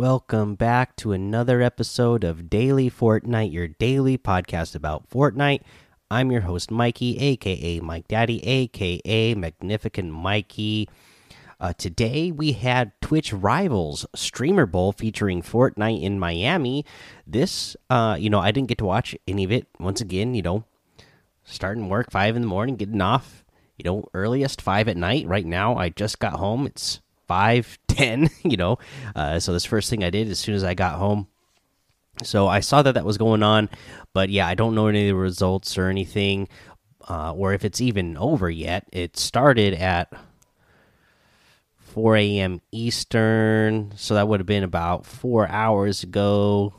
Welcome back to another episode of Daily Fortnite, your daily podcast about Fortnite. I'm your host, Mikey, aka Mike Daddy, aka Magnificent Mikey. Uh, today we had Twitch Rivals Streamer Bowl featuring Fortnite in Miami. This, uh, you know, I didn't get to watch any of it. Once again, you know, starting work five in the morning, getting off, you know, earliest five at night. Right now, I just got home. It's five ten you know? Uh, so this first thing i did as soon as i got home so i saw that that was going on but yeah i don't know any of the results or anything uh, or if it's even over yet. It started at 4 a.m eastern so that would have been about four hours ago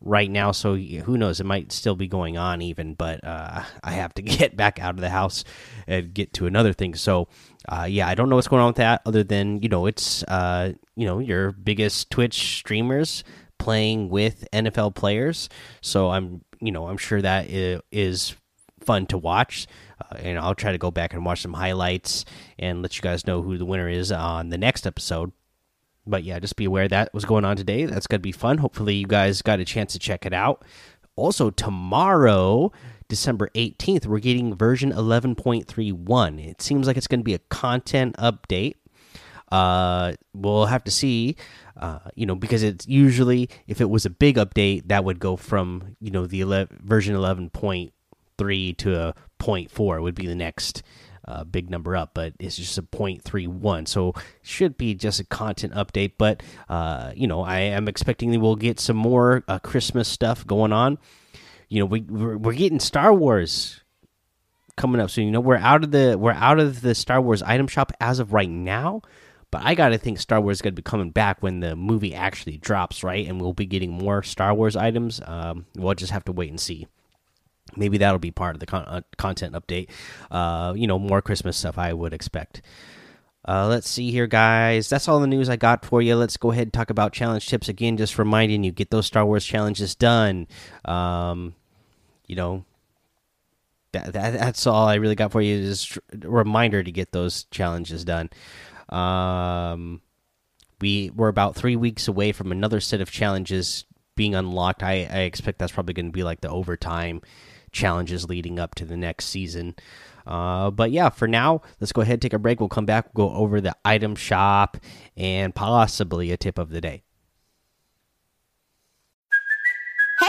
right now so who knows? It might still be going on even but uh, i have to get back out of the house and get to another thing. So uh, yeah i don't know what's going on with that other than you know it's uh, you know your biggest twitch streamers playing with nfl players. So i'm you know i'm sure that is fun to watch. Uh, and i'll try to go back and watch some highlights and let you guys know who the winner is on the next episode but yeah, just be aware that was going on today. That's going to be fun. Hopefully, you guys got a chance to check it out. Also, tomorrow, December 18th, we're getting version 11.31. It seems like it's going to be a content update. Uh, we'll have to see, uh, you know, because it's usually, if it was a big update, that would go from, you know, the 11, version 11.3 to a 0.4 would be the next uh, big number up, but it's just a 0.31. So should be just a content update. But uh, you know, I am expecting that we will get some more uh, Christmas stuff going on. You know, we we're, we're getting Star Wars coming up soon. You know, we're out of the we're out of the Star Wars item shop as of right now. But I gotta think Star Wars is gonna be coming back when the movie actually drops, right? And we'll be getting more Star Wars items. Um, we'll just have to wait and see maybe that'll be part of the con uh, content update uh you know more christmas stuff i would expect uh, let's see here, guys. That's all the news I got for you. Let's go ahead and talk about challenge tips again. Just reminding you, get those Star Wars challenges done. Um, you know, that, that that's all I really got for you. Is a reminder to get those challenges done. Um, we we're about three weeks away from another set of challenges being unlocked. I, I expect that's probably going to be like the overtime challenges leading up to the next season. Uh, but yeah, for now, let's go ahead and take a break. We'll come back, we'll go over the item shop and possibly a tip of the day.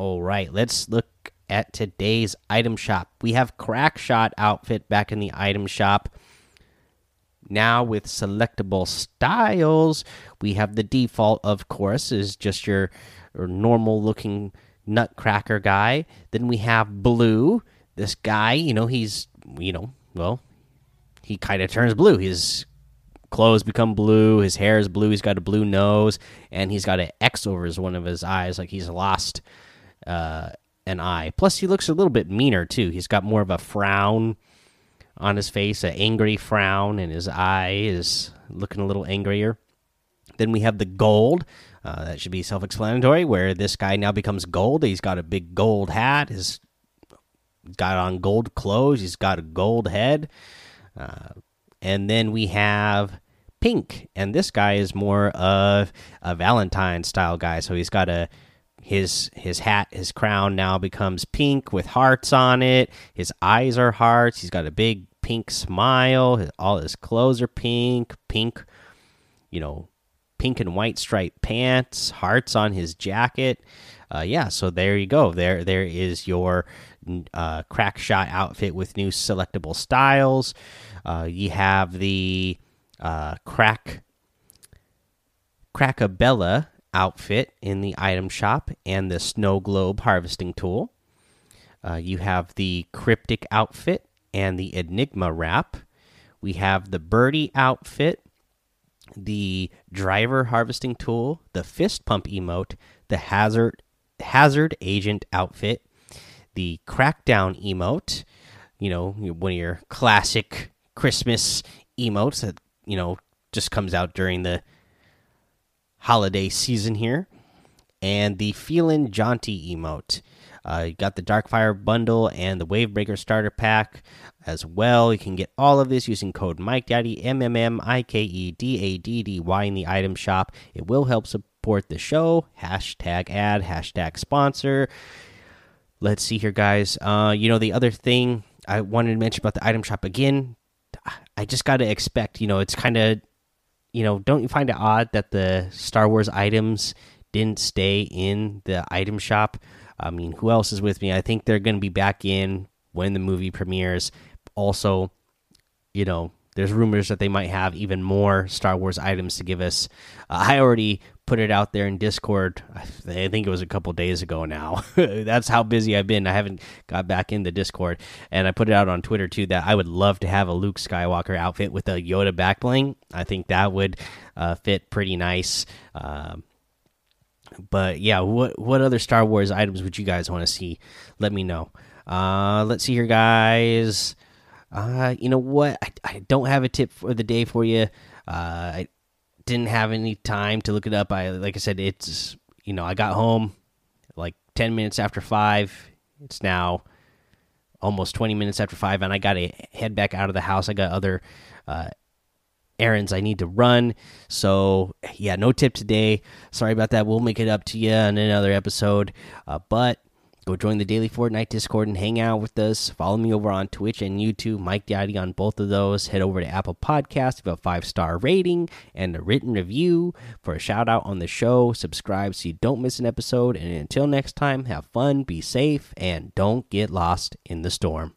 All right, let's look at today's item shop. We have Crackshot outfit back in the item shop. Now with selectable styles, we have the default, of course, is just your, your normal looking nutcracker guy. Then we have blue. This guy, you know, he's you know, well, he kind of turns blue. His clothes become blue. His hair is blue. He's got a blue nose, and he's got an X over his one of his eyes, like he's lost uh, an eye. Plus, he looks a little bit meaner too. He's got more of a frown on his face, an angry frown, and his eye is looking a little angrier. Then we have the gold. Uh, that should be self-explanatory. Where this guy now becomes gold. He's got a big gold hat. He's got on gold clothes. He's got a gold head. Uh, and then we have pink, and this guy is more of a Valentine style guy. So he's got a his his hat his crown now becomes pink with hearts on it. His eyes are hearts. He's got a big pink smile. His, all his clothes are pink pink you know pink and white striped pants hearts on his jacket. Uh, yeah so there you go. There there is your uh, crack shot outfit with new selectable styles. Uh, you have the uh, crack crackabella outfit in the item shop and the snow globe harvesting tool. Uh, you have the cryptic outfit and the enigma wrap. We have the birdie outfit the driver harvesting tool, the fist pump emote, the hazard hazard agent outfit, the crackdown emote, you know, one of your classic Christmas emotes that, you know, just comes out during the holiday season here, and the Feelin' Jaunty emote. Uh, you got the Darkfire bundle and the Wavebreaker starter pack as well. You can get all of this using code MikeDaddy M M M I K E D A D D Y in the item shop. It will help support the show. Hashtag ad, hashtag sponsor. Let's see here, guys. Uh, you know the other thing I wanted to mention about the item shop again. I just got to expect. You know, it's kind of, you know, don't you find it odd that the Star Wars items didn't stay in the item shop? I mean, who else is with me? I think they're going to be back in when the movie premieres. Also, you know, there's rumors that they might have even more Star Wars items to give us. Uh, I already put it out there in Discord. I think it was a couple days ago now. That's how busy I've been. I haven't got back in the Discord, and I put it out on Twitter too that I would love to have a Luke Skywalker outfit with a Yoda backbling. I think that would uh, fit pretty nice. Um, but yeah, what what other Star Wars items would you guys want to see? Let me know. Uh, let's see here, guys. Uh, you know what? I, I don't have a tip for the day for you. Uh, I didn't have any time to look it up. I like I said, it's you know I got home like ten minutes after five. It's now almost twenty minutes after five, and I got to head back out of the house. I got other uh, errands I need to run. So, yeah, no tip today. Sorry about that. We'll make it up to you in another episode. Uh, but go join the daily Fortnite Discord and hang out with us. Follow me over on Twitch and YouTube, Mike Daddy on both of those. Head over to Apple Podcast, give a five star rating and a written review for a shout out on the show. Subscribe so you don't miss an episode. And until next time, have fun, be safe, and don't get lost in the storm.